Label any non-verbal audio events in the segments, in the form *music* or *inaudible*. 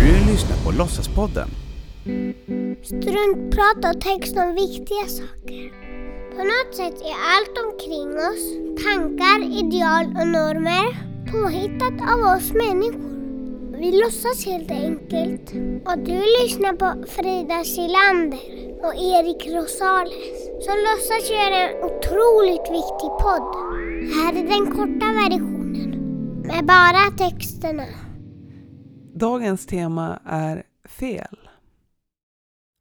Du lyssnar på Låtsaspodden. Struntprat och text om viktiga saker. På något sätt är allt omkring oss, tankar, ideal och normer, påhittat av oss människor. Vi låtsas helt enkelt. Och du lyssnar på Frida Silander och Erik Rosales som låtsas göra en otroligt viktig podd. Här är den korta versionen med bara texterna. Dagens tema är fel.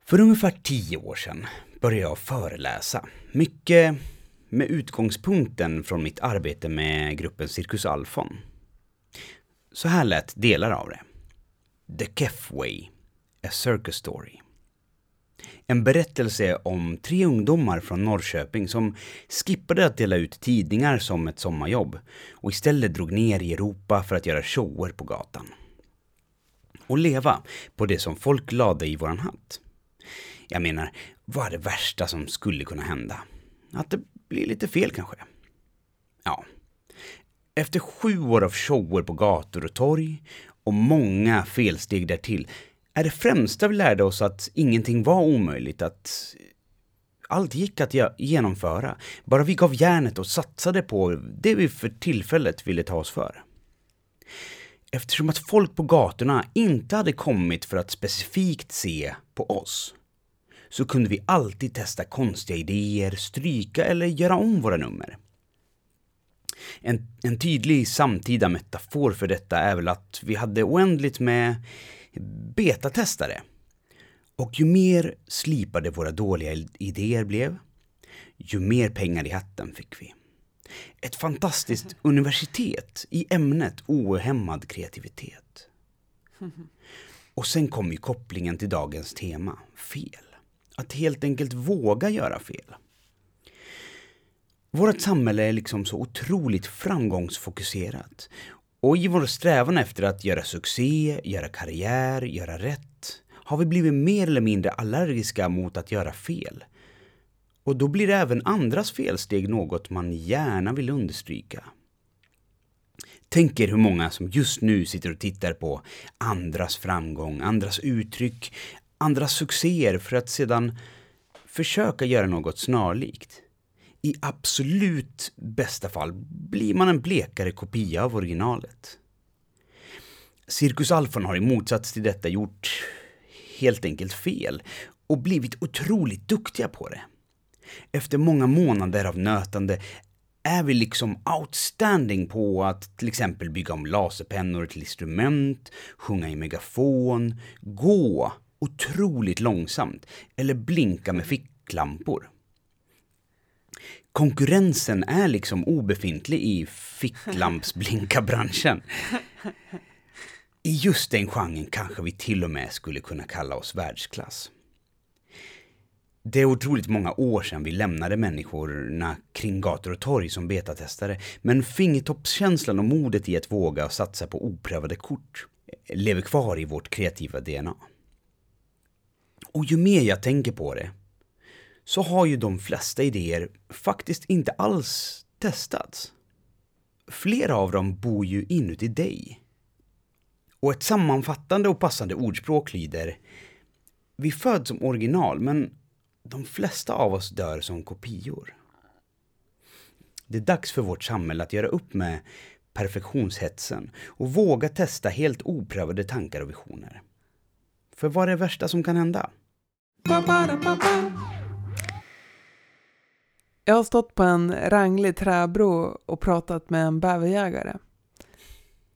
För ungefär tio år sedan började jag föreläsa. Mycket med utgångspunkten från mitt arbete med gruppen Cirkus Alfon. Så här lät delar av det. The Keff Way, A Circus Story. En berättelse om tre ungdomar från Norrköping som skippade att dela ut tidningar som ett sommarjobb och istället drog ner i Europa för att göra shower på gatan. Och leva på det som folk lade i våran hatt. Jag menar, vad är det värsta som skulle kunna hända? Att det blir lite fel kanske? Ja. Efter sju år av shower på gator och torg och många felsteg därtill är det främsta vi lärde oss att ingenting var omöjligt, att allt gick att genomföra, bara vi gav järnet och satsade på det vi för tillfället ville ta oss för. Eftersom att folk på gatorna inte hade kommit för att specifikt se på oss, så kunde vi alltid testa konstiga idéer, stryka eller göra om våra nummer. En, en tydlig samtida metafor för detta är väl att vi hade oändligt med betatestare. Och ju mer slipade våra dåliga idéer blev, ju mer pengar i hatten fick vi. Ett fantastiskt *laughs* universitet i ämnet ohämmad kreativitet. *laughs* Och sen kom ju kopplingen till dagens tema, fel. Att helt enkelt våga göra fel. Vårt samhälle är liksom så otroligt framgångsfokuserat. Och i vår strävan efter att göra succé, göra karriär, göra rätt har vi blivit mer eller mindre allergiska mot att göra fel. Och då blir även andras felsteg något man gärna vill understryka. Tänk er hur många som just nu sitter och tittar på andras framgång, andras uttryck, andras succéer för att sedan försöka göra något snarlikt. I absolut bästa fall blir man en blekare kopia av originalet. Cirkus Alfon har i motsats till detta gjort helt enkelt fel och blivit otroligt duktiga på det. Efter många månader av nötande är vi liksom outstanding på att till exempel bygga om laserpennor till instrument, sjunga i megafon, gå otroligt långsamt eller blinka med ficklampor. Konkurrensen är liksom obefintlig i ficklampsblinkarbranschen. *laughs* I just den genren kanske vi till och med skulle kunna kalla oss världsklass. Det är otroligt många år sedan vi lämnade människorna kring gator och torg som betatestare, men fingertoppskänslan och modet i att våga och satsa på oprövade kort lever kvar i vårt kreativa DNA. Och ju mer jag tänker på det, så har ju de flesta idéer faktiskt inte alls testats. Flera av dem bor ju inuti dig. Och ett sammanfattande och passande ordspråk lyder Vi föds som original, men de flesta av oss dör som kopior. Det är dags för vårt samhälle att göra upp med perfektionshetsen och våga testa helt oprövade tankar och visioner. För vad är det värsta som kan hända? Jag har stått på en ranglig träbro och pratat med en bäverjägare.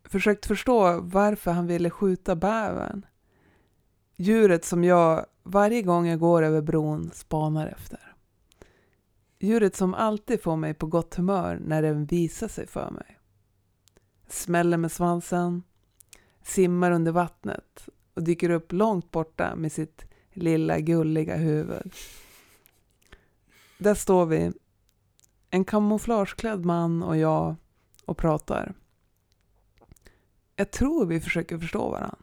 Försökt förstå varför han ville skjuta bävern. Djuret som jag varje gång jag går över bron spanar efter. Djuret som alltid får mig på gott humör när den visar sig för mig. Smäller med svansen, simmar under vattnet och dyker upp långt borta med sitt lilla gulliga huvud. Där står vi, en kamouflageklädd man och jag och pratar. Jag tror vi försöker förstå varandra.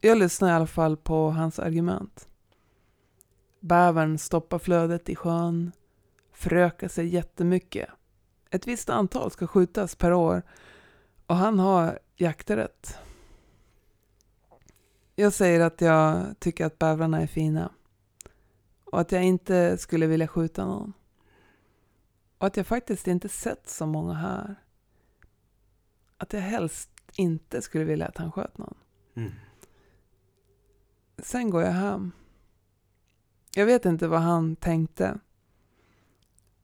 Jag lyssnar i alla fall på hans argument. Bävern stoppar flödet i sjön, förökar sig jättemycket. Ett visst antal ska skjutas per år och han har jakträtt. Jag säger att jag tycker att bävrarna är fina och att jag inte skulle vilja skjuta någon. Och att jag faktiskt inte sett så många här. Att jag helst inte skulle vilja att han sköt någon. Mm. Sen går jag hem. Jag vet inte vad han tänkte.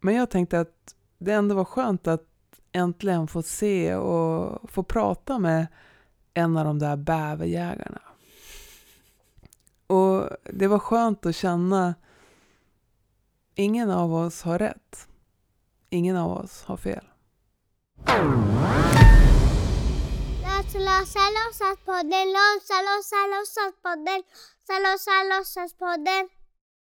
Men jag tänkte att det ändå var skönt att äntligen få se och få prata med en av de där bäverjägarna. Och det var skönt att känna ingen av oss har rätt. Ingen av oss har fel. Låsa, låsa, låtsas podden, låsa, låsa, låtsas podden, låsa, låsa, låtsas podden.